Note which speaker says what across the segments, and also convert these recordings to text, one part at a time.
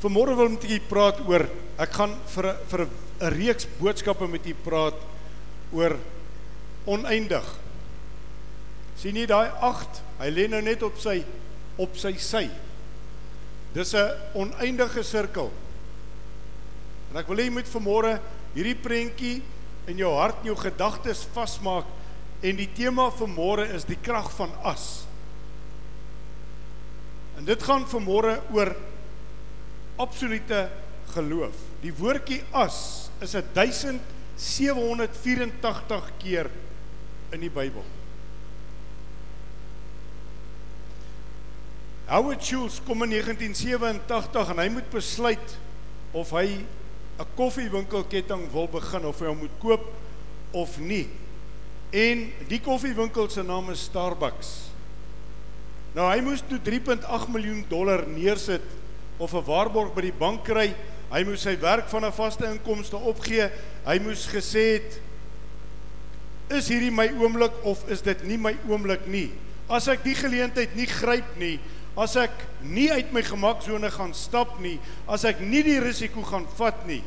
Speaker 1: Vanmôre wil ek met julle praat oor ek gaan vir 'n vir 'n reeks boodskappe met julle praat oor oneindig. sien jy daai 8? Hy lê nou net op sy op sy sy. Dis 'n oneindige sirkel. En ek wil jy moet vanmôre hierdie prentjie in jou hart en jou gedagtes vasmaak en die tema vir môre is die krag van as. En dit gaan vanmôre oor absolute geloof. Die woordjie as is 1784 keer in die Bybel. Howard Schultz kom in 1987 en hy moet besluit of hy 'n koffiewinkelketting wil begin of hy hom moet koop of nie. En die koffiewinkel se naam is Starbucks. Nou hy moes toe 3.8 miljoen dollar neersit of 'n waarborg by die bank kry. Hy moes sy werk van 'n vaste inkomste opgee. Hy moes gesê het is hierdie my oomblik of is dit nie my oomblik nie? As ek die geleentheid nie gryp nie, as ek nie uit my gemaksone gaan stap nie, as ek nie die risiko gaan vat nie,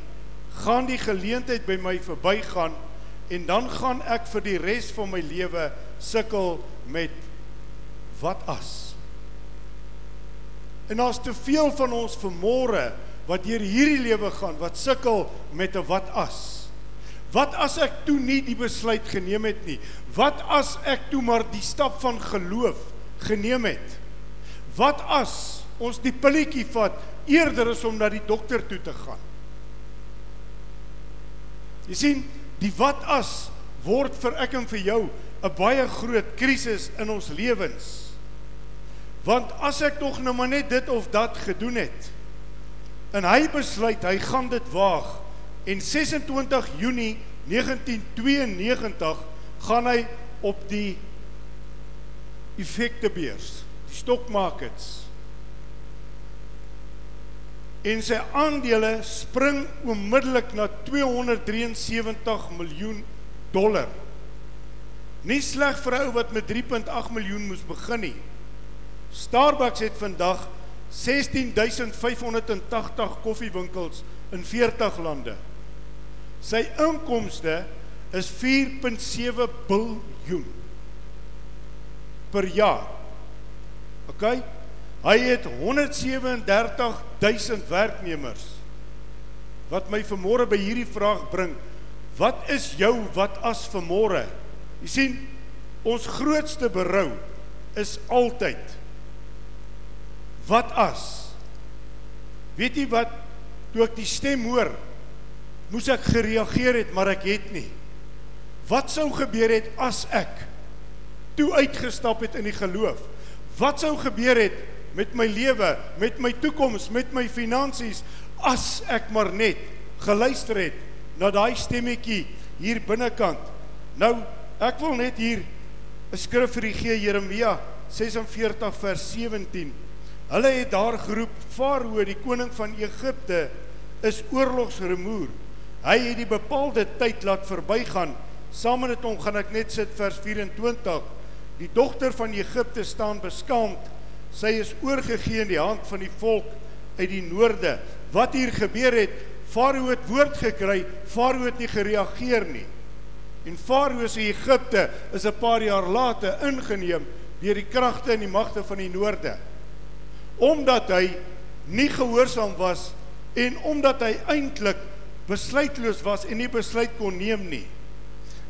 Speaker 1: gaan die geleentheid by my verbygaan en dan gaan ek vir die res van my lewe sukkel met wat as? En daar's te veel van ons vermore wat deur hierdie lewe gaan wat sukkel met 'n wat as. Wat as ek toe nie die besluit geneem het nie? Wat as ek toe maar die stap van geloof geneem het? Wat as ons die pilletjie vat eerder as om na die dokter toe te gaan? Jy sien, die wat as word vir ek en vir jou 'n baie groot krisis in ons lewens. Want as ek tog nou maar net dit of dat gedoen het en hy besluit hy gaan dit waag en 26 Junie 1992 gaan hy op die effektebeurs, die stock markets en sy aandele spring onmiddellik na 273 miljoen dollar. Nie sleg vir 'n ou wat met 3.8 miljoen moes begin nie. Starbucks het vandag 16580 koffiewinkels in 40 lande. Sy inkomste is 4.7 biljoen per jaar. OK? Hy het 137000 werknemers. Wat my vanmôre by hierdie vraag bring, wat is jou wat as vanmôre? Jy sien, ons grootste berou is altyd Wat as? Weet jy wat? Toe ek die stem hoor, moes ek gereageer het, maar ek het nie. Wat sou gebeur het as ek toe uitgestap het in die geloof? Wat sou gebeur het met my lewe, met my toekoms, met my finansies as ek maar net geluister het na daai stemmetjie hier binnekant? Nou, ek wil net hier 'n skrif vir u gee Jeremia 46 vers 17. Hulle het daar geroep: "Farao, die koning van Egipte, is oorlogsremoer. Hy het die bepaalde tyd laat verbygaan. Saam met hom gaan ek net sit vers 24. Die dogter van Egipte staan beskaamd. Sy is oorgegee in die hand van die volk uit die noorde. Wat hier gebeur het, Farao het woord gekry, Farao het nie gereageer nie. En Farao se Egipte is 'n paar jaar later ingeneem deur die kragte en die magte van die noorde omdat hy nie gehoorsaam was en omdat hy eintlik besluitloos was en nie besluit kon neem nie.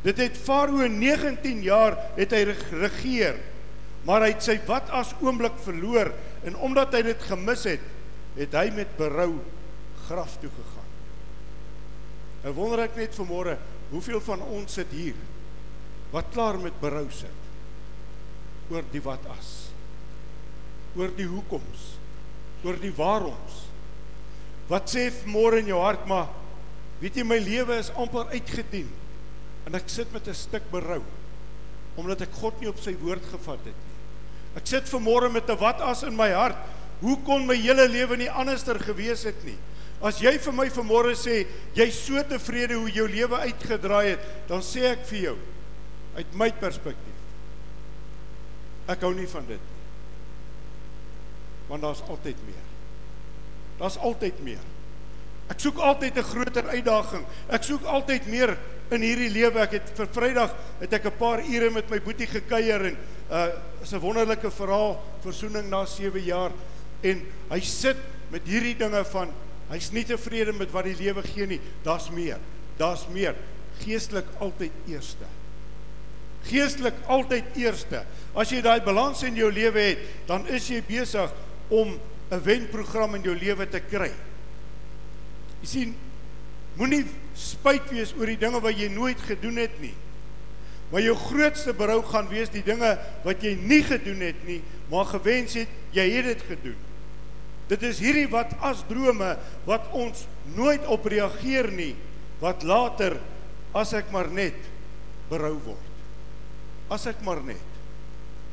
Speaker 1: Dit het Farao 19 jaar het hy regeer, maar hy het sy wat as oomblik verloor en omdat hy dit gemis het, het hy met berou graf toe gegaan. Nou wonder ek net vanmôre, hoeveel van ons sit hier wat klaar met berou sit oor die wat as oor die hoekoms, oor die waaroms. Wat sê môre in jou hart maar weet jy my lewe is amper uitgedien en ek sit met 'n stuk berou omdat ek God nie op sy woord gevat het nie. Ek sit vanmôre met 'n wat as in my hart. Hoe kon my hele lewe nie anderster gewees het nie? As jy vir my vanmôre sê jy's so tevrede hoe jou lewe uitgedraai het, dan sê ek vir jou uit my perspektief. Ek hou nie van dit want daar's altyd meer. Daar's altyd meer. Ek soek altyd 'n groter uitdaging. Ek soek altyd meer in hierdie lewe. Ek het vir Vrydag het ek 'n paar ure met my boetie gekuier en uh is 'n wonderlike verhaal, versoening na 7 jaar en hy sit met hierdie dinge van hy's nie tevrede met wat die lewe gee nie. Daar's meer. Daar's meer. Geestelik altyd eerste. Geestelik altyd eerste. As jy daai balans in jou lewe het, dan is jy besig om 'n wenprogram in jou lewe te kry. Jy sien, moenie spyt wees oor die dinge wat jy nooit gedoen het nie. Maar jou grootste berou gaan wees die dinge wat jy nie gedoen het nie, maar gewens het jy het dit gedoen. Dit is hierdie wat as drome wat ons nooit op reageer nie, wat later as ek maar net berou word. As ek maar net.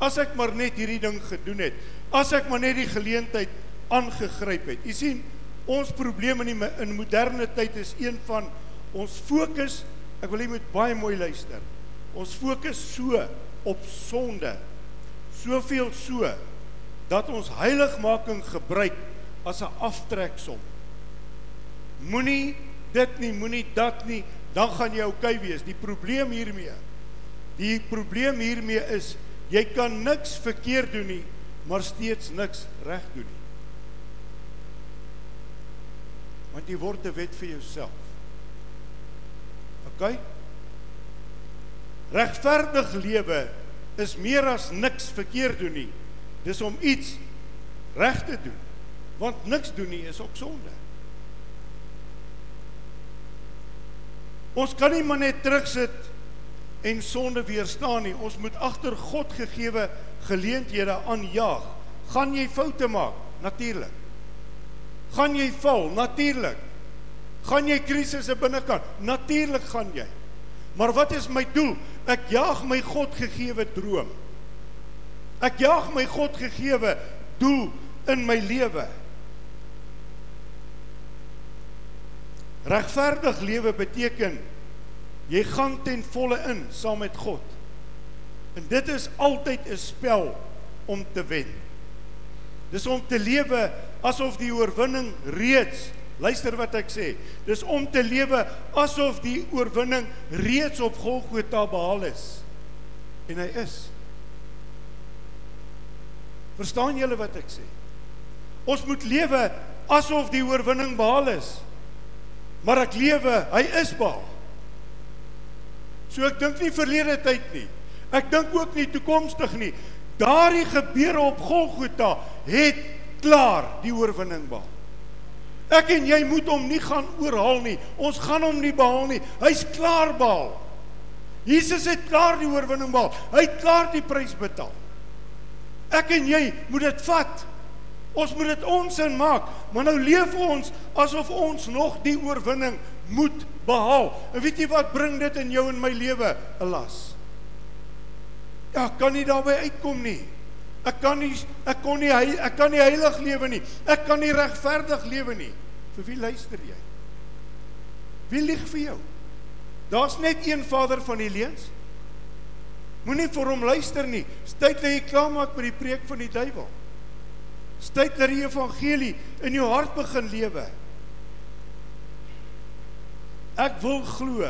Speaker 1: As ek maar net hierdie ding gedoen het. As ek maar net die geleentheid aangegryp het. U sien, ons probleem in die in moderne tyd is een van ons fokus, ek wil jy moet baie mooi luister. Ons fokus so op sonde. Soveel so dat ons heiligmaking gebruik as 'n aftreksom. Moenie dit nie, moenie dat nie, dan gaan jy oukei okay wees. Die probleem hiermee. Die probleem hiermee is jy kan niks verkeerd doen nie, maar steeds niks reg doen nie. want jy word 'n wet vir jouself. OK? Regverdig lewe is meer as niks verkeerd doen nie. Dis om iets reg te doen. Want niks doen nie is ook sonde. Ons kan nie maar net terugsit en sonde weerstaan nie. Ons moet agter God gegeewe geleenthede aanjaag. Gaan jy foute maak? Natuurlik. Gaan jy val? Natuurlik. Gaan jy krisisse binnekant? Natuurlik gaan jy. Maar wat is my doel? Ek jaag my God gegeewe droom. Ek jaag my God gegeewe doel in my lewe. Regverdig lewe beteken jy gaan ten volle in saam met God. En dit is altyd 'n spel om te wen. Dis om te lewe asof die oorwinning reeds luister wat ek sê. Dis om te lewe asof die oorwinning reeds op Golgotha behaal is. En hy is. Verstaan julle wat ek sê? Ons moet lewe asof die oorwinning behaal is. Maar ek lewe, hy is behaal. So ek dink nie verlede tyd nie. Ek dink ook nie toekomstig nie. Daardie gebeure op Golgotha het klaar die oorwinning behaal. Ek en jy moet hom nie gaan oorhaal nie. Ons gaan hom nie behaal nie. Hy's klaar behaal. Jesus het klaar die oorwinning behaal. Hy het klaar die prys betaal. Ek en jy moet dit vat. Ons moet dit ons in maak, maar nou leef ons asof ons nog die oorwinning moet behaal. En weet jy wat bring dit in jou en my lewe? 'n Las. Ja, kan nie daarby uitkom nie. Ek kan nie ek kon nie ek kan nie heilig lewe nie. Ek kan nie regverdig lewe nie. Vir wie luister jy? Wie lieg vir jou? Daar's net een Vader van die leuns. Moenie vir hom luister nie. Styt dat jy klaar maak met die preek van die duiwel. Styt dat die evangelie in jou hart begin lewe. Ek wil glo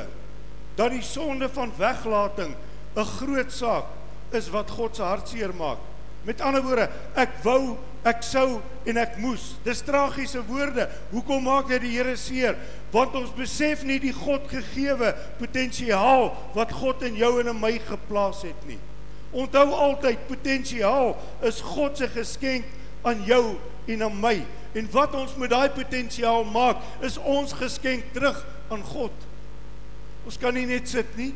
Speaker 1: dat die sonde van weglating 'n groot saak is wat God se hart seer maak. Met ander woorde, ek wou, ek sou en ek moes. Dis tragiese woorde. Hoekom maak dit die Here seer? Want ons besef nie die God gegeewe potensiaal wat God in jou en in my geplaas het nie. Onthou altyd, potensiaal is God se geskenk aan jou en aan my. En wat ons met daai potensiaal maak, is ons geskenk terug aan God. Ons kan nie net sit nie.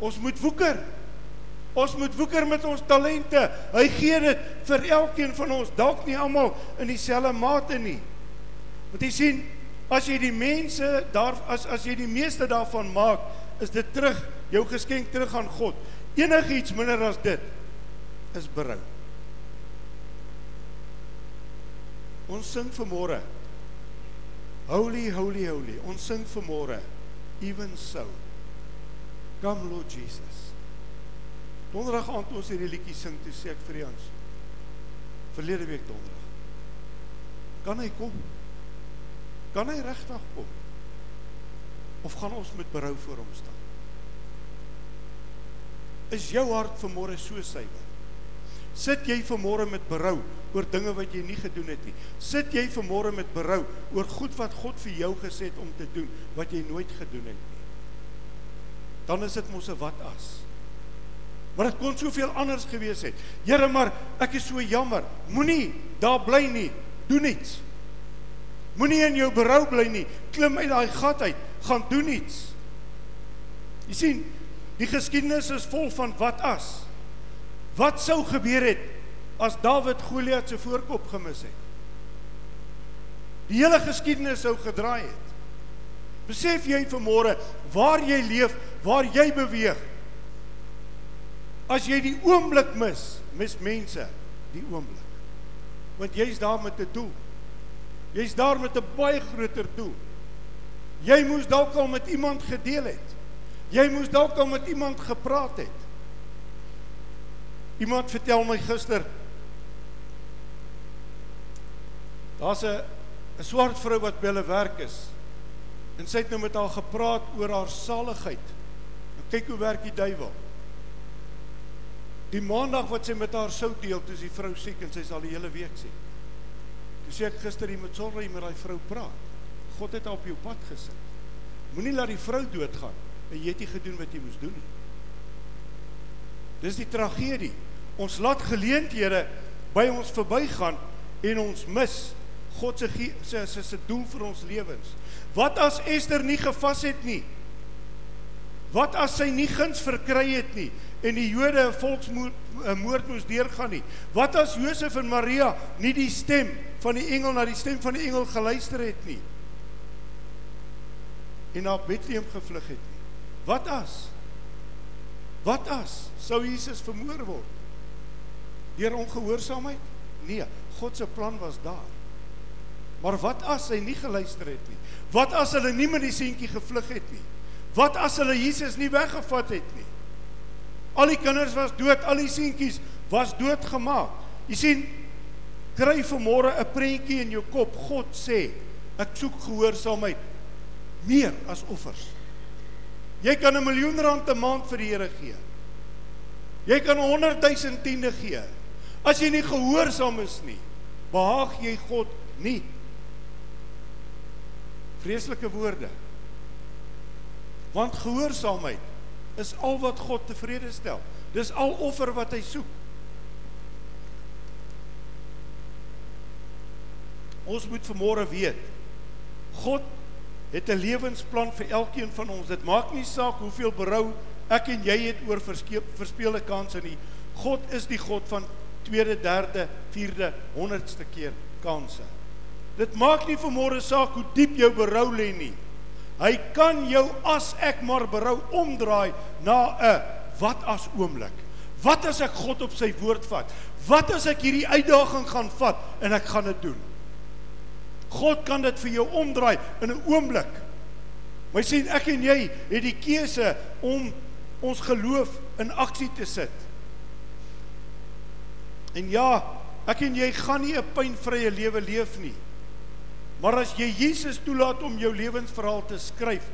Speaker 1: Ons moet woeker. Ons moet woeker met ons talente. Hy gee dit vir elkeen van ons, dalk nie almal in dieselfde mate nie. Want jy sien, as jy die mense daar as as jy die meeste daarvan maak, is dit terug jou geskenk terug aan God. Enigiets minder as dit is berou. Ons sing vanmôre. Holy, holy, holy. Ons sing vanmôre. Even so. Come Lord Jesus. Donderdag aand ons hierdie liedjie sing toe sê ek vir Jans. Verlede week donderdag. Kan hy kom? Kan hy regtig kom? Of gaan ons met berou voor hom staan? Is jou hart vanmôre so suiwer? Sit jy vanmôre met berou oor dinge wat jy nie gedoen het nie? Sit jy vanmôre met berou oor goed wat God vir jou gesê het om te doen wat jy nooit gedoen het nie? Dan is dit mos 'n wat as. Maar dit kon soveel anders gewees het. Here, maar ek is so jammer. Moenie daar bly nie. Doen iets. Moenie in jou berou bly nie. Klim uit daai gat uit. Gaan doen iets. Jy sien, die geskiedenis is vol van wat as. Wat sou gebeur het as Dawid Goliat se voorkop gemis het? Die hele geskiedenis sou gedraai het. Besef jy vanmôre waar jy leef, waar jy beweeg? As jy die oomblik mis, mis mense die oomblik. Want jy's daar met 'n doel. Jy's daar met 'n baie groter doel. Jy moes dalk al met iemand gedeel het. Jy moes dalk al met iemand gepraat het. Iemand vertel my gister Daar's 'n 'n swart vrou wat by hulle werk is. En sy het nou met haar gepraat oor haar saligheid. En kyk hoe werk die duiwel. Die maandag wat sy met haar sou deel, toe is die vrou siek en sy sal die hele week siek. Toe sê ek gister jy moet sorg met daai vrou praat. God het haar op jou pad gesit. Moenie laat die vrou doodgaan en jy het nie gedoen wat jy moes doen nie. Dis die tragedie. Ons laat geleenthede by ons verbygaan en ons mis God se se se doel vir ons lewens. Wat as Ester nie gevas het nie? Wat as sy nie guns verkry het nie en die Jode 'n volksmoord moes deurgaan nie? Wat as Josef en Maria nie die stem van die engel na die stem van die engel geluister het nie? En na Bethlehem gevlug het nie? Wat as? Wat as sou Jesus vermoor word? Deur ongehoorsaamheid? Nee, God se plan was daar. Maar wat as hy nie geluister het nie? Wat as hulle nie met die seentjie gevlug het nie? Wat as hulle Jesus nie weggevat het nie? Al die kinders was dood, al die seentjies was doodgemaak. Jy sien, kry vanmôre 'n prentjie in jou kop. God sê, ek soek gehoorsaamheid meer as offers. Jy kan 'n miljoen rand 'n maand vir die Here gee. Jy kan 100 000 tiende gee. As jy nie gehoorsaam is nie, behaag jy God nie. Vreeslike woorde. Want gehoorsaamheid is al wat God tevrede stel. Dis al offer wat hy soek. Ons moet vermôre weet. God het 'n lewensplan vir elkeen van ons. Dit maak nie saak hoeveel berou ek en jy het oor verspeelde kansse nie. God is die God van tweede, derde, vierde, honderdste keer kansse. Dit maak nie vermôre saak hoe diep jou berou lê nie. Hy kan jou as ek maar berou omdraai na 'n wat as oomblik. Wat as ek God op sy woord vat? Wat as ek hierdie uitdaging gaan vat en ek gaan dit doen? God kan dit vir jou omdraai in 'n oomblik. My sien ek en jy het die keuse om ons geloof in aksie te sit. En ja, ek en jy gaan nie 'n pynvrye lewe leef nie. Maar as jy Jesus toelaat om jou lewensverhaal te skryf,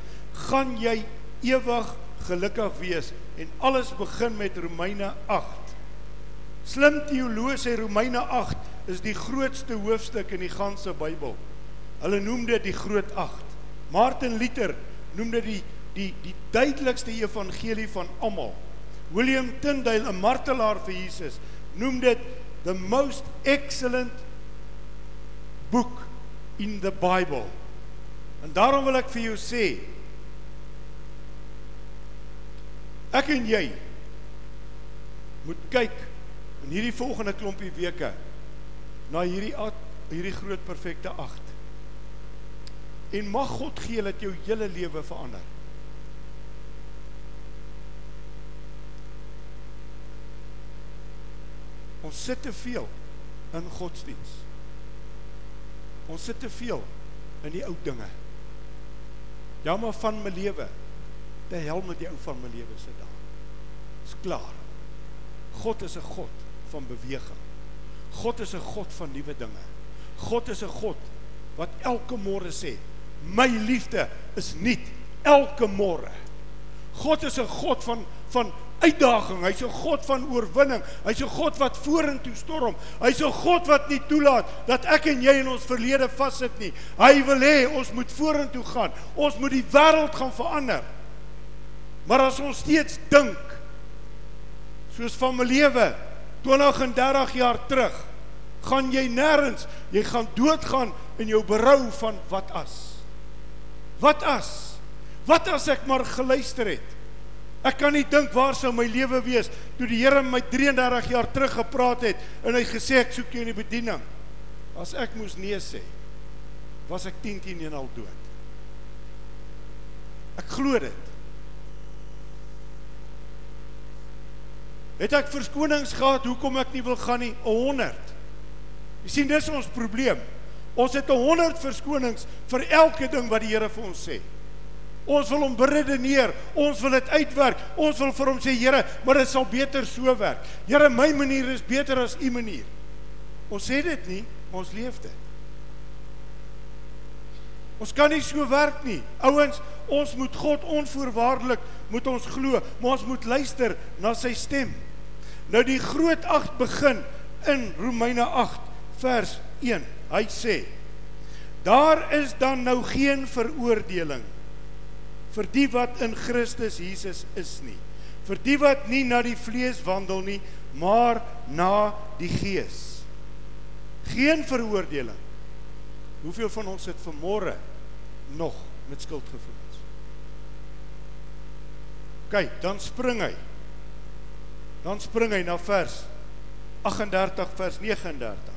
Speaker 1: gaan jy ewig gelukkig wees en alles begin met Romeine 8. Slim teoloë sê Romeine 8 is die grootste hoofstuk in die ganse Bybel. Hulle noem dit die groot 8. Martin Luther noem dit die die die duidelikste evangelie van almal. William Tyndale, 'n martelaar vir Jesus, noem dit the most excellent book in the Bible. En daarom wil ek vir jou sê ek en jy moet kyk in hierdie volgende klompie weke na hierdie hierdie groot perfekte 8. En mag God gee dat jou hele lewe verander. Ons sit te veel in godsdiens. Ons sit te veel in die ou dinge. Ja, maar van my lewe. Die hel met die ou van my lewe se daar. Dis klaar. God is 'n God van beweging. God is 'n God van nuwe dinge. God is 'n God wat elke môre sê, "My liefde is nuut elke môre." God is 'n God van van uitdaging. Hy's 'n God van oorwinning. Hy's 'n God wat vorentoe storm. Hy's 'n God wat nie toelaat dat ek en jy in ons verlede vassit nie. Hy wil hê ons moet vorentoe gaan. Ons moet die wêreld gaan verander. Maar as ons steeds dink soos van my lewe 20 en 30 jaar terug, gaan jy nêrens. Jy gaan doodgaan in jou berou van wat as. Wat as? Wat as ek maar geluister het? Ek kan nie dink waar sou my lewe wees toe die Here my 33 jaar terug gepraat het en hy gesê ek soek jou in die bediening. As ek moes nee sê, was ek 10 teen 1 al dood. Ek glo dit. Het ek verskonings gehad hoekom ek nie wil gaan nie? 100. Jy sien dis ons probleem. Ons het 100 verskonings vir elke ding wat die Here vir ons sê. Ons wil hom beredeneer, ons wil dit uitwerk. Ons wil vir hom sê, Here, maar dit sal beter so werk. Here, my manier is beter as u manier. Ons sê dit nie, ons leef dit. Ons kan nie so werk nie. Ouens, ons moet God onvoorwaardelik moet ons glo, maar ons moet luister na sy stem. Nou die groot 8 begin in Romeine 8 vers 1. Hy sê: Daar is dan nou geen veroordeling vir die wat in Christus Jesus is nie. Vir die wat nie na die vlees wandel nie, maar na die gees. Geen veroordeling. Hoeveel van ons sit vanmôre nog met skuldgevoelens? Kyk, dan spring hy. Dan spring hy na vers 38 vers 39.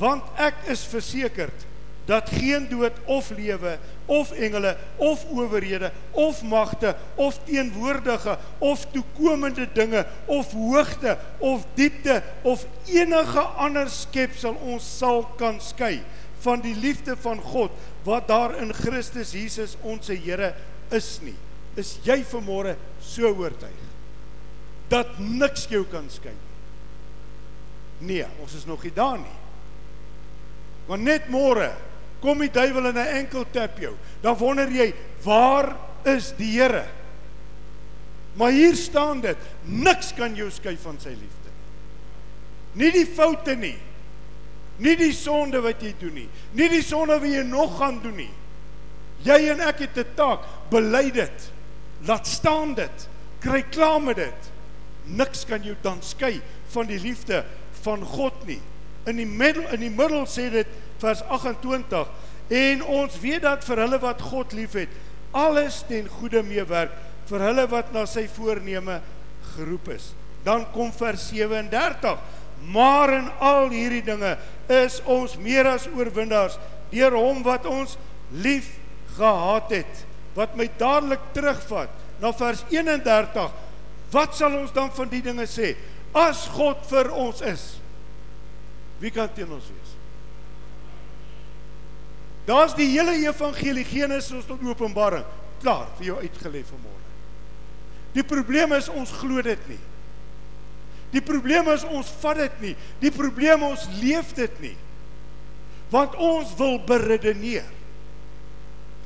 Speaker 1: Want ek is versekerd dat geen dood of lewe of engele of owerhede of magte of teenwoordige of toekomende dinge of hoogte of diepte of enige ander skepsel ons sal kan skei van die liefde van God wat daar in Christus Jesus ons Here is nie. Is jy vanmôre so oortuig dat niks jou kan skei nie? Nee, ons is nog nie daar nie. Want net môre kom die duiwel in 'n enkel tap jou. Dan wonder jy, waar is die Here? Maar hier staan dit, niks kan jou skei van sy liefde nie. Nie die foute nie. Nie die sonde wat jy doen nie. Nie die sonde wat jy nog gaan doen nie. Jy en ek het 'n taak, bely dit. Laat staan dit. Kry klaar met dit. Niks kan jou dan skei van die liefde van God nie. In die middel in die middel sê dit vers 28 en ons weet dat vir hulle wat God liefhet alles ten goeie meewerk vir hulle wat na sy voorneme geroep is. Dan kom vers 37 maar in al hierdie dinge is ons meer as oorwinnaars deur hom wat ons lief gehad het. Wat my dadelik terugvat na vers 31 wat sal ons dan van die dinge sê? As God vir ons is wie kan teen ons wees Daar's die hele evangelie Genesis tot Openbaring klaar vir jou uitgelê vanmôre. Die probleem is ons glo dit nie. Die probleem is ons vat dit nie. Die probleem ons leef dit nie. Want ons wil beredeneer.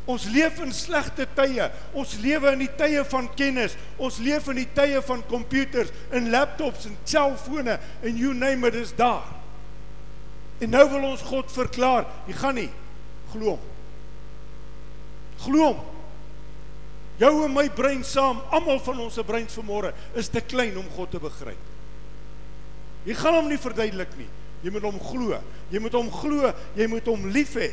Speaker 1: Ons leef in slegte tye. Ons lewe in die tye van kennis. Ons leef in die tye van komputers en laptops en selfone en you name it is daar. En nou wil ons God verklaar, jy gaan nie Glo hom. Glo hom. Jou en my brein saam, almal van ons se breins vanmôre is te klein om God te begryp. Jy gaan hom nie verduidelik nie. Jy moet hom glo. Jy moet hom glo, jy moet hom lief hê.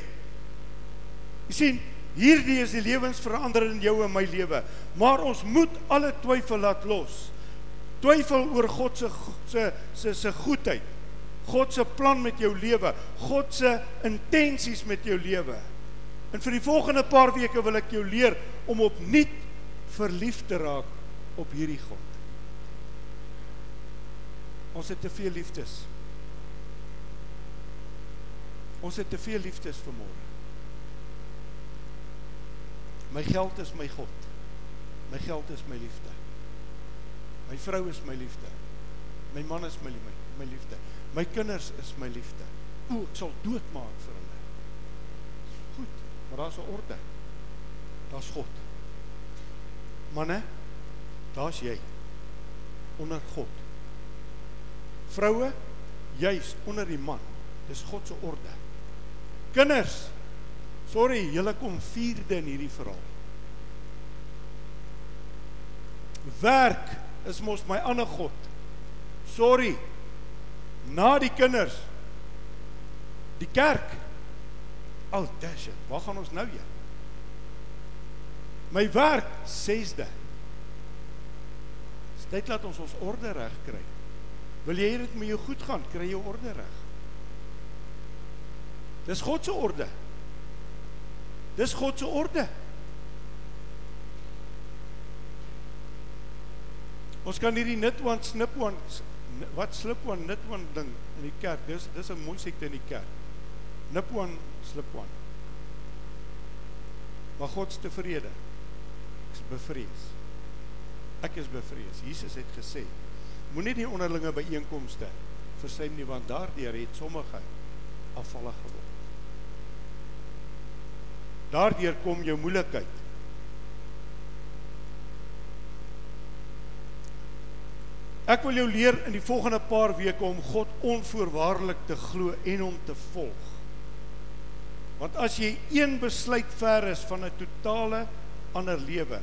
Speaker 1: Jy sien, hierdie is die lewensverandering in jou en my lewe. Maar ons moet alle twyfel laat los. Twyfel oor God se se se se goedheid. God se plan met jou lewe, God se intensies met jou lewe. En vir die volgende paar weke wil ek jou leer om opnuut verlief te raak op hierdie God. Ons het te veel liefdes. Ons het te veel liefdes vir môre. My geld is my God. My geld is my liefde. My vrou is my liefde. My man is my my, my liefde. My kinders is my liefde. o, ek sal doodmaak vir hulle. Goed, maar daar's 'n orde. Daar's God. Manne, daar's jy onder God. Vroue, jy's onder die man. Dis God se orde. Kinders, sorry, julle kom vierde in hierdie verhaal. Werk is mos my ander God. Sorry. Na die kinders. Die kerk. Al oh, dash. Waar gaan ons nou heen? My werk sesde. Dit laat ons ons orde reg kry. Wil jy dit met jou goed gaan, kry jy orde reg. Dis God se orde. Dis God se orde. Ons kan hierdie nit one snip one wat slip one nit one ding in die kerk. Dis dis 'n mooi siekte in die kerk. Nip one slip one. Maar God se tevrede. Ek is bevrees. Ek is bevrees. Jesus het gesê: Moenie die onderlinge byeenkomste versuim nie want daardeur het sommige afvallig geword. Daardeur kom jou moeilikheid. Ek wil jou leer in die volgende paar weke om God onvoorwaardelik te glo en hom te volg. Want as jy een besluit ver is van 'n totale ander lewe,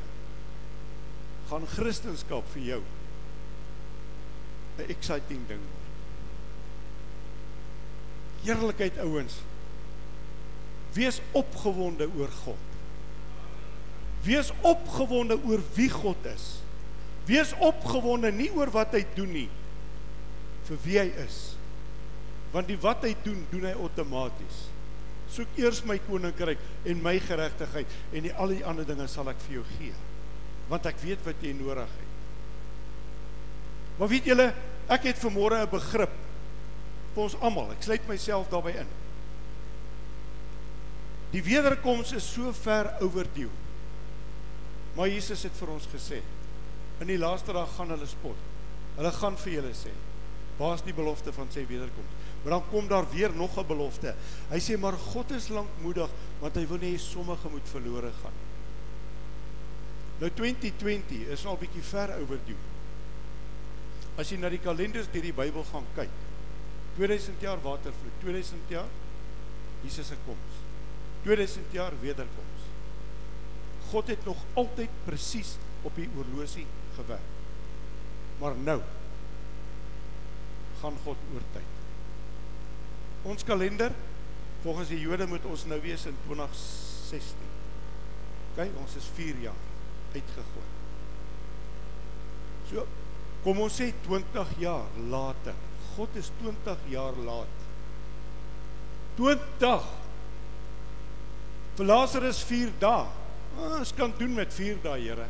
Speaker 1: gaan Christendom vir jou 'n exciting ding word. Heerlikheid ouens. Wees opgewonde oor God. Wees opgewonde oor wie God is. Wees opgewonde nie oor wat hy doen nie, vir wie hy is. Want die wat hy doen, doen hy outomaties. Soek eers my koninkryk en my geregtigheid en die al die ander dinge sal ek vir jou gee. Want ek weet wat jy nodig het. Maar weet julle, ek het vanmôre 'n begrip vir ons almal. Ek sluit myself daarbey in. Die wederkoms is so ver overdue. Maar Jesus het vir ons gesê, in die laaste dag gaan hulle spot. Hulle gaan vir julle sê, waar's die belofte van sy wederkoms? Maar dan kom daar weer nog 'n belofte. Hy sê maar God is lankmoedig want hy wil nie hê sommige moet verlore gaan. Nou 2020 is al bietjie ver overdue. As jy na die kalenders deur die Bybel gaan kyk. 2000 jaar watervloed, 2000 jaar Jesus se koms. 2000 jaar wederkoms. God het nog altyd presies op die oorlosie gewerk. Maar nou gaan God oor tyd. Ons kalender volgens die Jode moet ons nou wees in 2016. OK, ons is 4 jaar uitgegooi. So kom ons sê 20 jaar later. God is 20 jaar laat. 20 Vir Lazarus 4 dae. Ons kan doen met 4 dae, Here.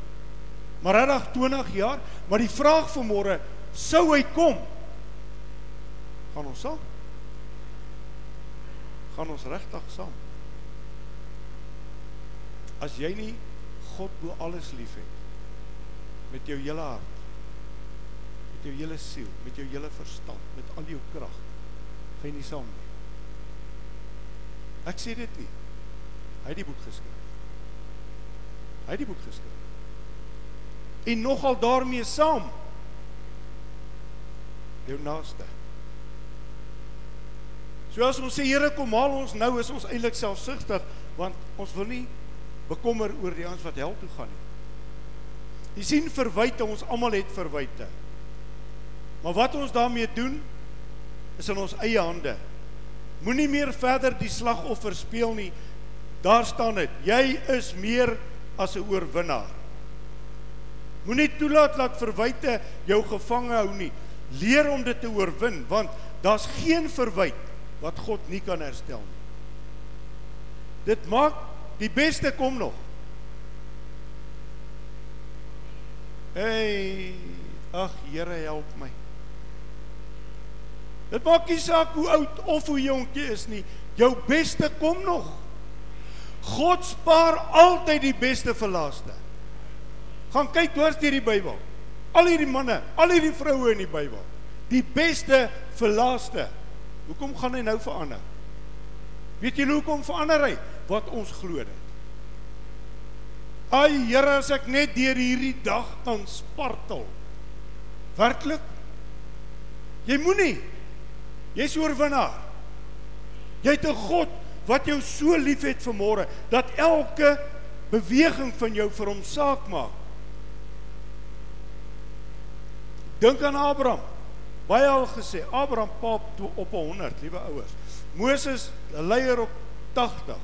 Speaker 1: Maar regtig 20 jaar, maar die vraag vir môre, sou hy kom? Gaan ons saam? Gaan ons regtig saam? As jy nie God bo alles liefhet met jou hele hart, met jou hele siel, met jou hele verstand, met al jou krag, gaan jy nie saam nie. Ek sê dit nie. Hy het die boek geskryf. Hy het die boek geskryf. En nogal daarmee saam jou naaste. So as ons sê Here kom haal ons nou is ons eintlik selfsugtig want ons wil nie bekommer oor die ons wat hel toe gaan nie. Jy sien verwyte ons almal het verwyte. Maar wat ons daarmee doen is in ons eie hande. Moenie meer verder die slagoffer speel nie. Daar staan dit. Jy is meer as 'n oorwinnaar. Moenie toelaat dat verwyte jou gevange hou nie. Leer om dit te oorwin want daar's geen verwyte wat God nie kan herstel nie. Dit maak die beste kom nog. Hey, ag Here help my. Dit maak nie saak hoe oud of hoe jonk jy is nie. Jou beste kom nog. God spaar altyd die beste vir laaste. Gaan kyk dwars deur die Bybel. Al hierdie manne, al hierdie vroue in die Bybel. Die beste vir laaste. Hoekom gaan hy nou verander? Weet julle hoekom verander hy? Wat ons glo dit. Ai Here, as ek net deur hierdie dag kan spartel. Werklik? Jy moenie. Jy's oorwinnaar. Jy het 'n God wat jou so liefhet vir môre dat elke beweging van jou vir hom saak maak. Dink aan Abraham. Baie al gesê, Abraham paap toe op 100, liewe ouers. Moses, 'n leier op 80.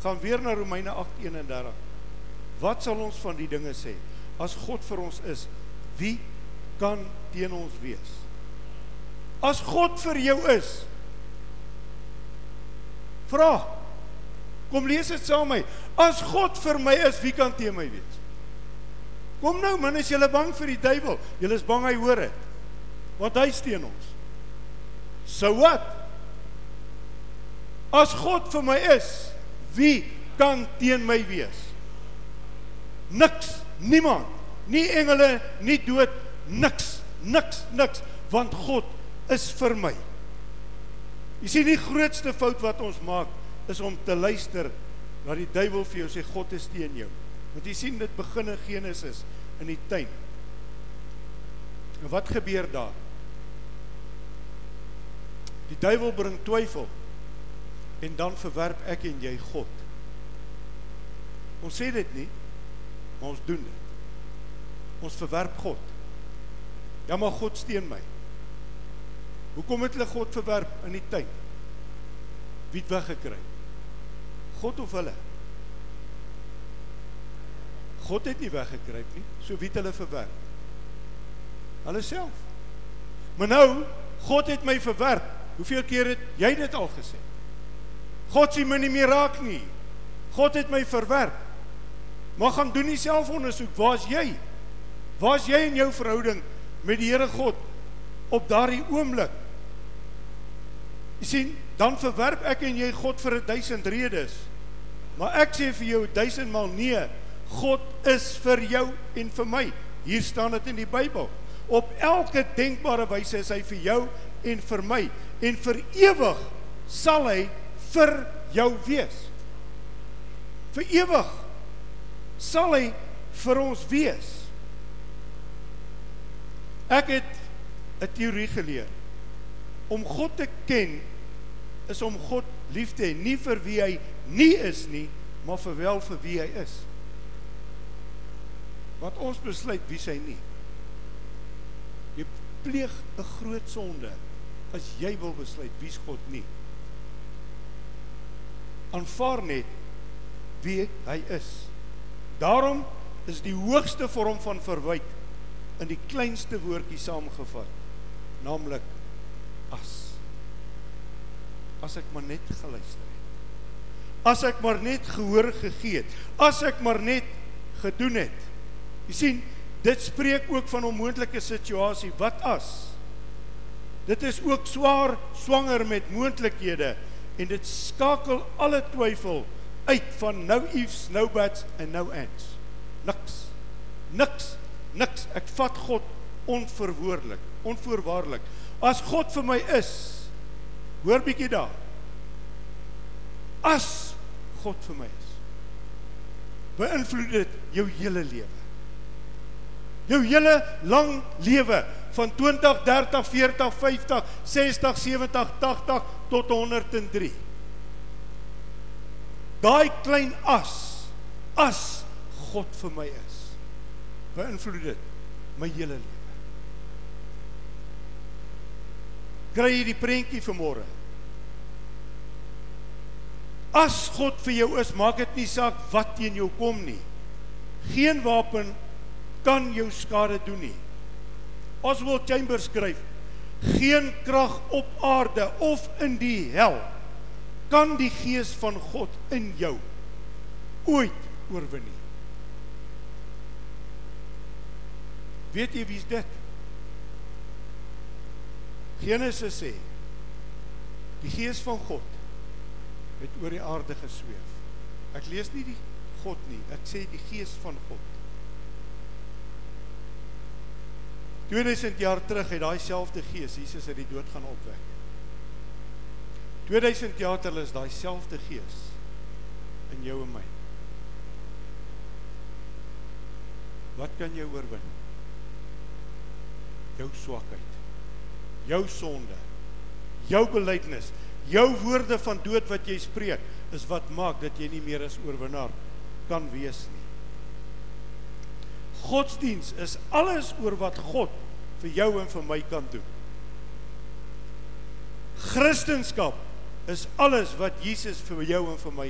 Speaker 1: Gaan weer na Romeine 8:31. Wat sal ons van die dinge sê? As God vir ons is, wie kan teen ons wees? As God vir jou is, vra. Kom lees dit saam met my. As God vir my is, wie kan teen my wees? Kom nou, man, is jy bang vir die duiwel? Jy is bang hy hoor dit. Want hy steen ons. So wat? As God vir my is, wie kan teen my wees? Niks, niemand. Nie engele, nie dood, niks, niks, niks, want God is vir my. Jy sien die grootste fout wat ons maak is om te luister na die duiwel vir jou sê God is teen jou. Want jy sien dit begin in Genesis in die tuin. En wat gebeur daar? Die duiwel bring twyfel en dan verwerp ek en jy God. Ons sê dit nie, maar ons doen dit. Ons verwerp God. Ja maar God steun my. Hoekom het hulle God verwerp in die tuin? Wie het weggekry? God of hulle? God het nie weggekruip nie. So wie het hulle verwerp? Hulle self. Maar nou, God het my verwerp. Hoeveel keer het jy dit al gesê? God sien my nie meer raak nie. God het my verwerp. Maar gaan doen nie selfondersoek. Waar's jy? Waar's jy in jou verhouding met die Here God op daardie oomblik? Jy sien, dan verwerp ek en jy God vir 1000 redes. Maar ek sê vir jou 1000 maal nee. God is vir jou en vir my. Hier staan dit in die Bybel. Op elke denkbare wyse is hy vir jou en vir my en vir ewig sal hy vir jou wees. Vir ewig sal hy vir ons wees. Ek het 'n teorie geleer om God te ken is om God lief te hê, nie vir wie hy nie is nie, maar vir wel vir wie hy is. Want ons besluit wie hy nie. Jy pleeg 'n groot sonde as jy wil besluit wie's God nie. Aanvaar net wie hy is. Daarom is die hoogste vorm van verwyte in die kleinste woordjie saamgevat, naamlik as as ek maar net geluister het. As ek maar net gehoor gegee het. As ek maar net gedoen het. Jy sien, dit spreek ook van 'n moontlike situasie. Wat as? Dit is ook swaar swanger met moontlikhede en dit skakel alle twyfel uit van nou ifs, nou buts en nou ands. Niks. Niks. Niks. Ek vat God onverwoordelik, onvoorwaardelik. As God vir my is, Hoor bietjie daar. As God vir my is, beïnvloed dit jou hele lewe. Jou hele lang lewe van 20, 30, 40, 50, 60, 70, 80 tot 103. Daai klein as as God vir my is, beïnvloed dit my hele lewe. Kry jy die prentjie vanmôre? As God vir jou is, maak dit nie saak wat teen jou kom nie. Geen wapen kan jou skade doen nie. Oswald Chambers skryf: Geen krag op aarde of in die hel kan die gees van God in jou ooit oorwin nie. Weet jy wie's dit? Genesis sê die gees van God het oor die aarde gesweef. Ek lees nie die God nie, ek sê die gees van God. 2000 jaar terug het daai selfde gees Jesus uit die dood gaan opwek. 2000 jaar terwyl is daai selfde gees in jou en my. Wat kan jy oorwin? Jou swakheid. Jou sonde. Jou belydenis, jou woorde van dood wat jy spreek, is wat maak dat jy nie meer as oorwinnaar kan wees nie. Godsdiens is alles oor wat God vir jou en vir my kan doen. Christendom is alles wat Jesus vir jou en vir my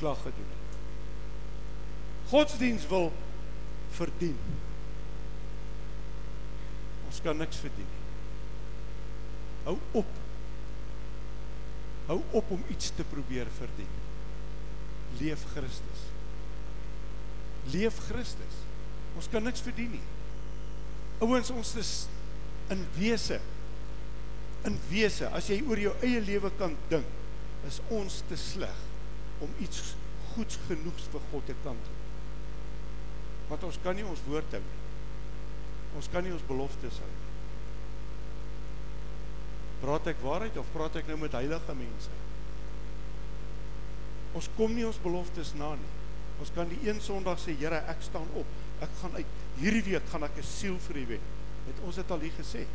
Speaker 1: klaar gedoen het. Godsdiens wil verdien. Ons kan niks verdien nie. Hou op. Hou op om iets te probeer verdien. Leef Christus. Leef Christus. Ons kan niks verdien nie. Ouens, ons is in wese in wese as jy oor jou eie lewe kan dink, is ons te sleg om iets goeds genoegs vir God te kan doen. Want ons kan nie ons woord hou nie. Ons kan nie ons beloftes hou nie. Praat ek waarheid of praat ek nou met heilige mense? Ons kom nie ons beloftes na nie. Ons kan die een Sondag sê, Here, ek staan op. Ek gaan uit hierdie week gaan ek 'n siel vir U wen. Het ons dit al hier gesê?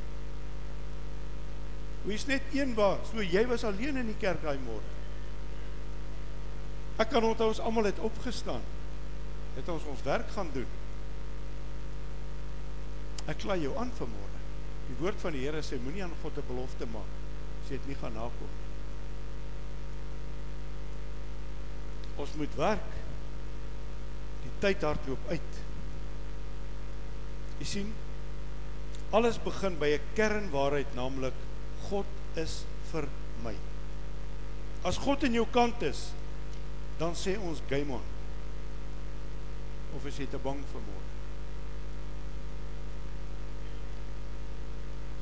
Speaker 1: Hoe is net een waar? So jy was alleen in die kerk daai môre. Ek kan onthou ons almal het opgestaan. Het ons ons werk gaan doen. Ek kla jou aan vanmôre. Die woord van die Here sê moenie aan God 'n belofte maak as jy dit nie gaan nakom nie. Ons moet werk. Die tyd hardloop uit. Jy sien, alles begin by 'n kernwaarheid, naamlik God is vir my. As God in jou kant is, dan sê ons game on. Of is jy te bang vir môre?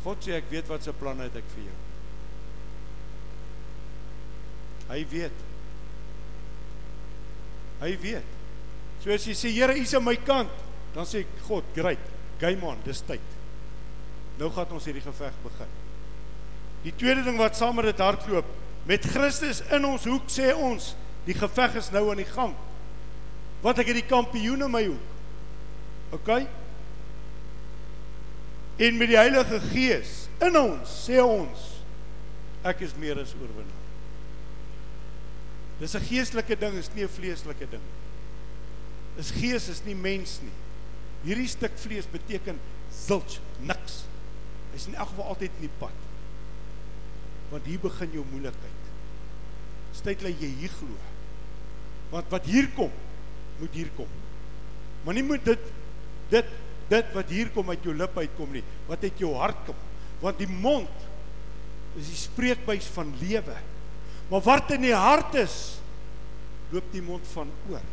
Speaker 1: God sê ek weet wat se planne het ek vir jou. Hy weet. Hy weet. So as jy sê Here, U is aan my kant, dan sê God, great. Game on, dis tyd. Nou gaan ons hierdie geveg begin. Die tweede ding wat saam met dit hardloop, met Christus in ons hoek sê ons, die geveg is nou aan die gang. Wat ek het die kampioen in my hoek. OK? En met die Heilige Gees in ons sê ons ek is meer as oorwinnaar. Dis 'n geestelike ding, is nie 'n vleeslike ding. Is gees is nie mens nie. Hierdie stuk vlees beteken zilch, niks. Hy's in elk geval altyd in die pad. Want hier begin jou moeilikheid. Styt lê jy hier glo. Want wat hier kom, moet hier kom. Maar nie moet dit dit dit wat hier kom uit jou lippe uitkom nie, wat uit jou hart kom. Want die mond is die spreekbuis van lewe. Maar wat in die hart is, loop die mond van oor.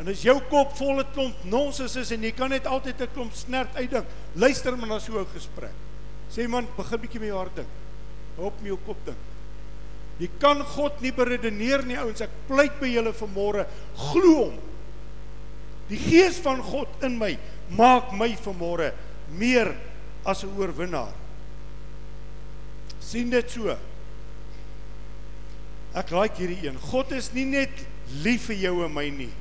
Speaker 1: En as jou kop vol het klomp nonsens is en jy kan net altyd 'n klomp snert uitdink, luister maar na so 'n gesprek. Sê man, begin bietjie met jou hart dink. Op met jou kop dink. Jy kan God nie beredeneer nie, ouens. Ek pleit by julle vanmôre, glo hom. Die gees van God in my maak my vanmôre meer as 'n oorwinnaar. sien dit so. Ek like hierdie een. God is nie net lief vir jou en my nie.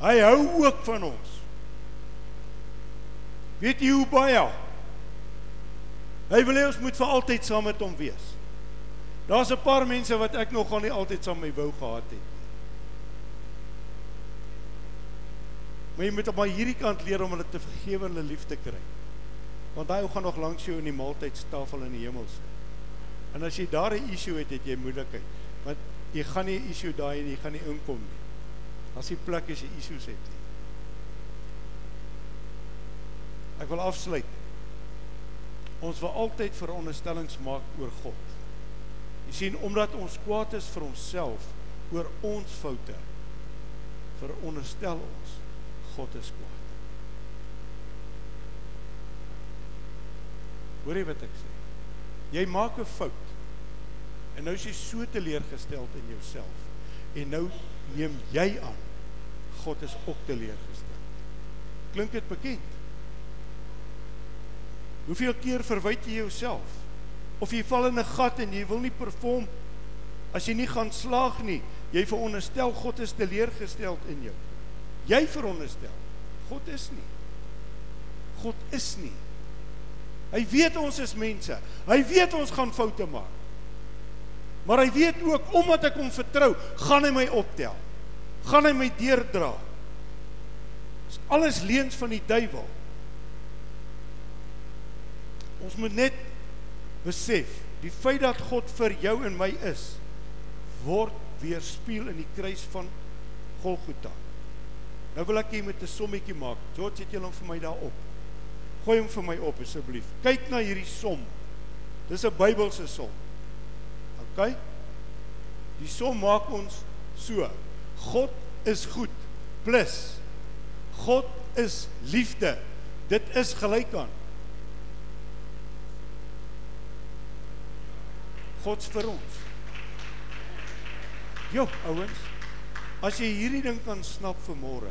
Speaker 1: Hy hou ook van ons. Weet jy hoe baie? Hy wil hê ons moet vir altyd saam met hom wees. Daar's 'n paar mense wat ek nogal nie altyd saam met my wou gehad het nie. Maar jy moet op maar hierdie kant leer om hulle te vergewe en hulle lief te kry. Want hy gaan nog langs jou in die maaltydstafel in die hemel sit. En as jy daar 'n issue het, het jy moeilikheid. Want jy gaan nie 'n issue daai en jy gaan nie inkom nie. As die plek is jy issues het nie. Ek wil afsluit. Ons wil altyd veronderstellings maak oor God. Jy sien omdat ons kwaad is vir onsself oor ons foute veronderstel ons God is kwaad. Hoor jy wat ek sê? Jy maak 'n fout. En nou is jy so teleurgesteld in jouself. En nou neem jy aan God is ook teleurgestel. Klink dit bekend? Hoeveel keer verwyd jy jouself? Of jy val in 'n gat en jy wil nie perform As jy nie gaan slaag nie, jy veronderstel God is teleurgesteld in jou. Jy veronderstel God is nie. God is nie. Hy weet ons is mense. Hy weet ons gaan foute maak. Maar hy weet ook omdat ek hom vertrou, gaan hy my optel. Gaan hy my deurdra. Dis alles leuns van die duiwel. Ons moet net besef, die feit dat God vir jou en my is, word weerspieël in die kruis van Golgotha. Nou wil ek hê jy moet 'n sommetjie maak. George, het jy hom vir my daar op? Gooi hom vir my op asseblief. Kyk na hierdie som. Dis 'n Bybelse som. OK? Die som maak ons so. God is goed plus God is liefde. Dit is gelyk aan God's vir ons. Jo, ouens. As jy hierdie ding kan snap vir môre,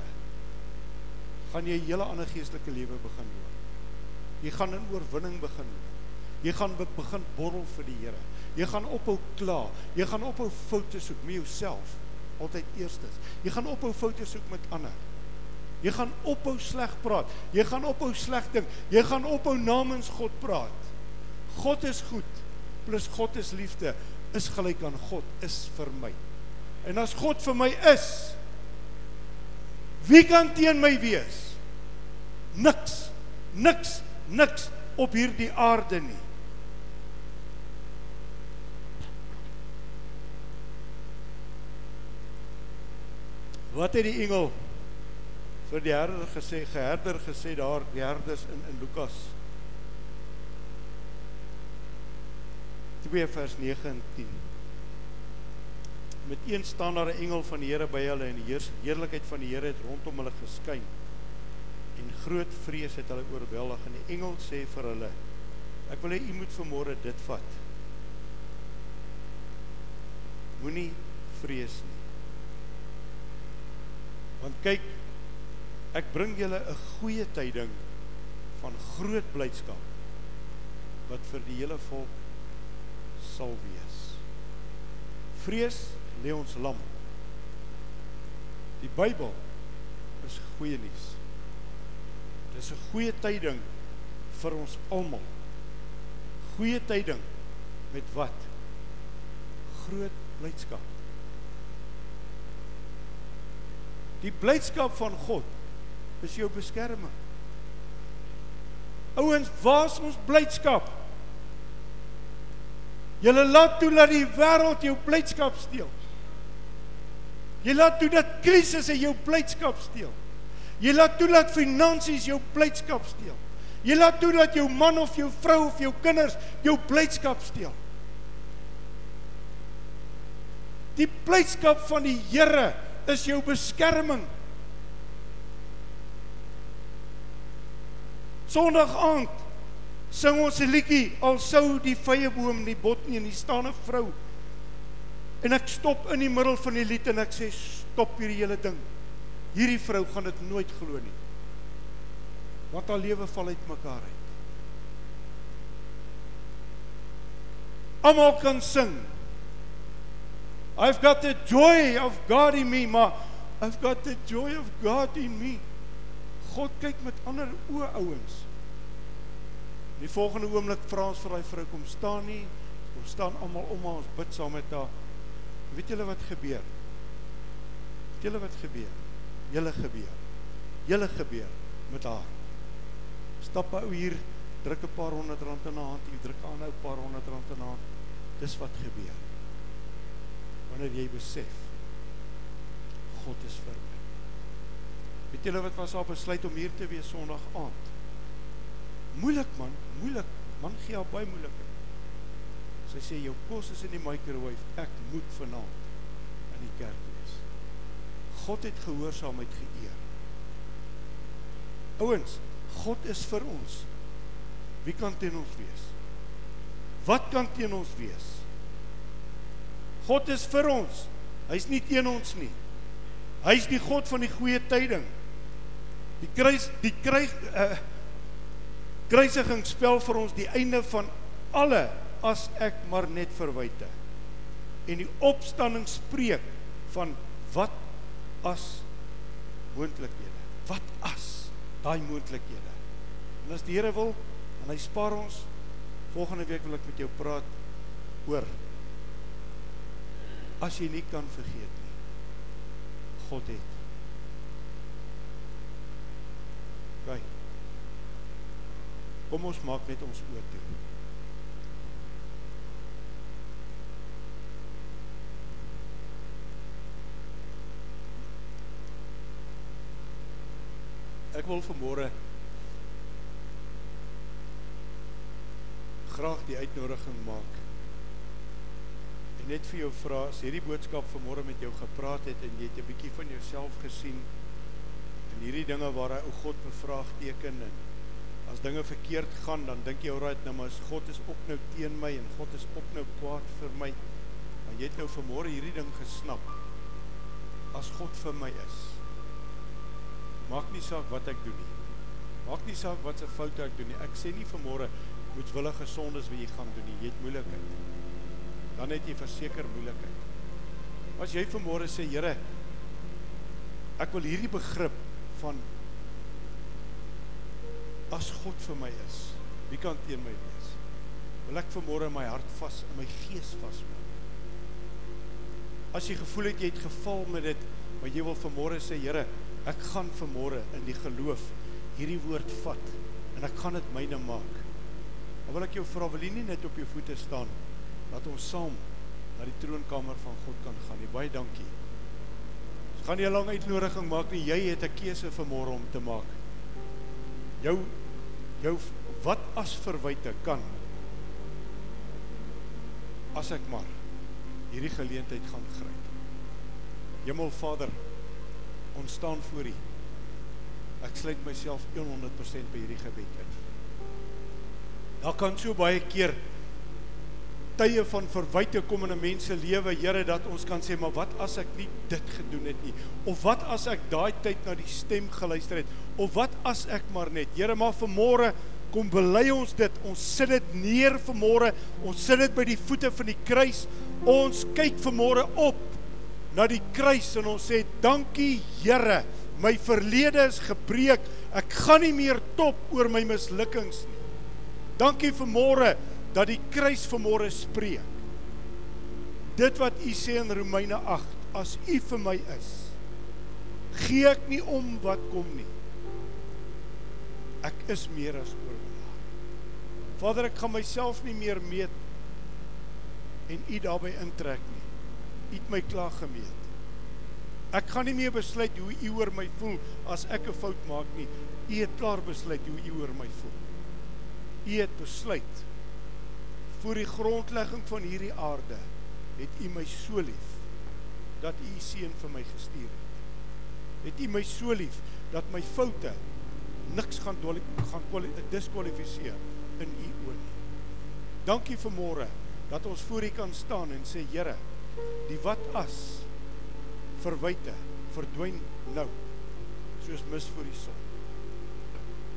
Speaker 1: gaan jy 'n hele ander geestelike lewe begin loop. Jy gaan in oorwinning begin loop. Jy gaan begin borrel vir die Here. Jy gaan ophou kla. Jy gaan ophou foute soek met jouself altyd eerstes. Jy gaan ophou foute soek met ander. Jy gaan ophou sleg praat. Jy gaan ophou sleg dink. Jy gaan ophou namens God praat. God is goed plus God is liefde is gelyk aan God is vir my. En as God vir my is, wie kan teen my wees? Niks. Niks, niks op hierdie aarde nie. Wat het die engel vir die herder gesê, geherder gesê daar, die herders in in Lukas 2 vers 9 en 10 met een staan daar 'n engel van die Here by hulle en die heers, heerlikheid van die Here het rondom hulle geskyn. En groot vrees het hulle oorweldig en die engel sê vir hulle: Ek wil hê u moet vanmôre dit vat. Moenie vrees nie. Want kyk, ek bring julle 'n goeie tyding van groot blydskap wat vir die hele volk sal wees. Vrees lê ons lam. Die Bybel is goeie nuus. Dis 'n goeie tyding vir ons almal. Goeie tyding met wat? Groot blydskap. Die blydskap van God is jou beskerming. Ouens, waar is ons blydskap? Jy laat toe dat die wêreld jou blydskap steel. Jy laat toe dat krisisse jou blydskap steel. Jy laat toe dat finansies jou blydskap steel. Jy laat toe dat jou man of jou vrou of jou kinders jou blydskap steel. Die blydskap van die Here is jou beskerming. Sondag aand sing ons 'n liedjie al sou die vrye boom nie bot nie en hier staan 'n vrou En ek stop in die middel van die lied en ek sê stop hierdie hele ding. Hierdie vrou gaan dit nooit glo nie. Want haar lewe val uitmekaar uit. Almal kan sing. I've got the joy of God in me, maar I've got the joy of God in me. God kyk met ander oë ouens. Die volgende oomblik vra ons vir daai vrou kom staan nie. Ons staan almal om haar, ons bid saam met haar. Weet julle wat gebeur? Weet julle wat gebeur? Julle gebeur. Julle gebeur met haar. Stap ou hier, druk 'n paar honderd rand in haar hand, jy druk aan 'n paar honderd rand in haar hand. Dis wat gebeur. Wanneer jy besef God is vir my. Weet julle wat was haar besluit om hier te wees Sondag aand? Moeilik man, moeilik. Man gee haar baie moeilik. Sy sê jou kos is in die microwave. Ek moet vanaand in die kerk wees. God het gehoorsaamheid geëer. Ouens, God is vir ons. Wie kan teen ons wees? Wat kan teen ons wees? God is vir ons. Hy's nie teen ons nie. Hy's die God van die goeie tyding. Die kruis, die kruis uh kruisiging spel vir ons die einde van alle as ek maar net verwyte. en die opstanding spreek van wat as moontlikhede. Wat as daai moontlikhede. En as die Here wil, en hy spaar ons volgende week wil ek met jou praat oor as jy nie kan vergeet nie. God het. Kyk. Kom ons maak net ons oë toe. Ek wil vanmôre graag die uitnodiging maak. En net vir jou vra, as hierdie boodskap vanmôre met jou gepraat het en jy het 'n bietjie van jouself gesien in hierdie dinge waar hy ou God bevraagteken en as dinge verkeerd gaan, dan dink jy alraai, nou maar God is ook nou teen my en God is ook nou kwaad vir my. Maar jy het nou vanmôre hierdie ding gesnap. As God vir my is, Maak nie saak wat ek doen nie. Maak nie saak wat se foute ek doen nie. Ek sê nie vanmôre moetswillige sondes wie jy gaan doen nie. Jy het moeilikheid. Dan het jy verseker moeilikheid. As jy vanmôre sê, Here, ek wil hierdie begrip van as God vir my is, wie kan teen my wees? Wil ek vanmôre my hart vas in my gees vasmaak. As jy gevoel het jy het geval met dit, maar jy wil vanmôre sê, Here, Ek gaan vanmôre in die geloof hierdie woord vat en ek gaan dit myne maak. Dan wil ek jou vra, wil jy nie net op jou voete staan dat ons saam na die troonkamer van God kan gaan nie. Baie dankie. Ons gaan nie 'n lang uitnodiging maak nie. Jy het 'n keuse vanmôre om te maak. Jou jou wat as verwyte kan as ek maar hierdie geleentheid gaan gryp. Hemelvader ons staan voor U. Ek sluit myself 100% by hierdie gebed in. Daar kan so baie keer tye van verwyte kom in 'n mens se lewe, Here, dat ons kan sê, maar wat as ek nie dit gedoen het nie? Of wat as ek daai tyd na die stem geluister het? Of wat as ek maar net, Here, maar vanmôre kom bely ons dit. Ons sit dit neer vanmôre. Ons sit dit by die voete van die kruis. Ons kyk vanmôre op na die kruis en ons sê dankie Here, my verlede is gebreek. Ek gaan nie meer top oor my mislukkings nie. Dankie vir môre dat die kruis vir môre spreek. Dit wat u sê in Romeine 8, as u vir my is, gee ek nie om wat kom nie. Ek is meer as oorwinnaar. Vader, ek gaan myself nie meer meet en u daarbey intrek nie. U het my klaar gemeet. Ek gaan nie meer besluit hoe u oor my voel as ek 'n fout maak nie. U het klaar besluit hoe u oor my voel. U het besluit voor die grondlegging van hierdie aarde het u my so lief dat u u seun vir my gestuur het. Het u my so lief dat my foute niks gaan gaan diskwalifiseer in u oë nie. Dankie vir môre dat ons voor u kan staan en sê Here Die wat as verwyte verdwyn nou soos mis voor die son.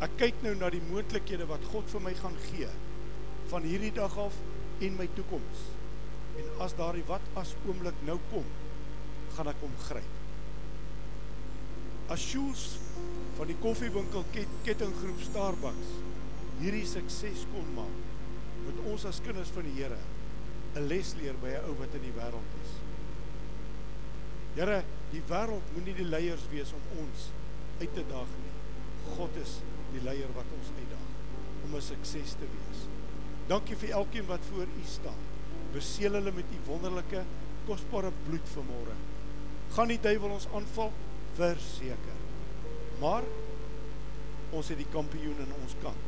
Speaker 1: Ek kyk nou na die moontlikhede wat God vir my gaan gee van hierdie dag af en my toekoms. En as daardie wat as oomblik nou kom, gaan ek hom gryp. As Shoes van die koffiewinkel ket, kettinggroep Starbucks hierdie sukses kon maak met ons as kinders van die Here 'n les leer by 'n ou wat in die wêreld is. Here, die wêreld moenie die leiers wees om ons uit te daag nie. God is die leier wat ons uitdaag om 'n sukses te wees. Dankie vir elkeen wat voor U staan. Beseël hulle met U wonderlike, kosbare bloed vanmôre. Gaan die duiwel ons aanval? Verseker. Maar ons het die kampioen in ons kant.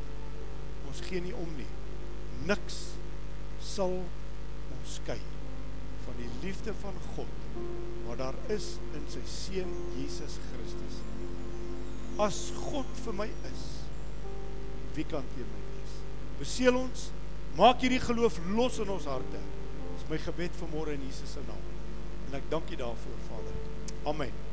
Speaker 1: Ons gee nie om nie. Niks sal skei van die liefde van God wat daar is in sy seun Jesus Christus. As God vir my is, wie kan teen my wees? Beseël ons, maak hierdie geloof los in ons harte. Dis my gebed vir môre in Jesus se naam. En ek dank U daarvoor, Vader. Amen.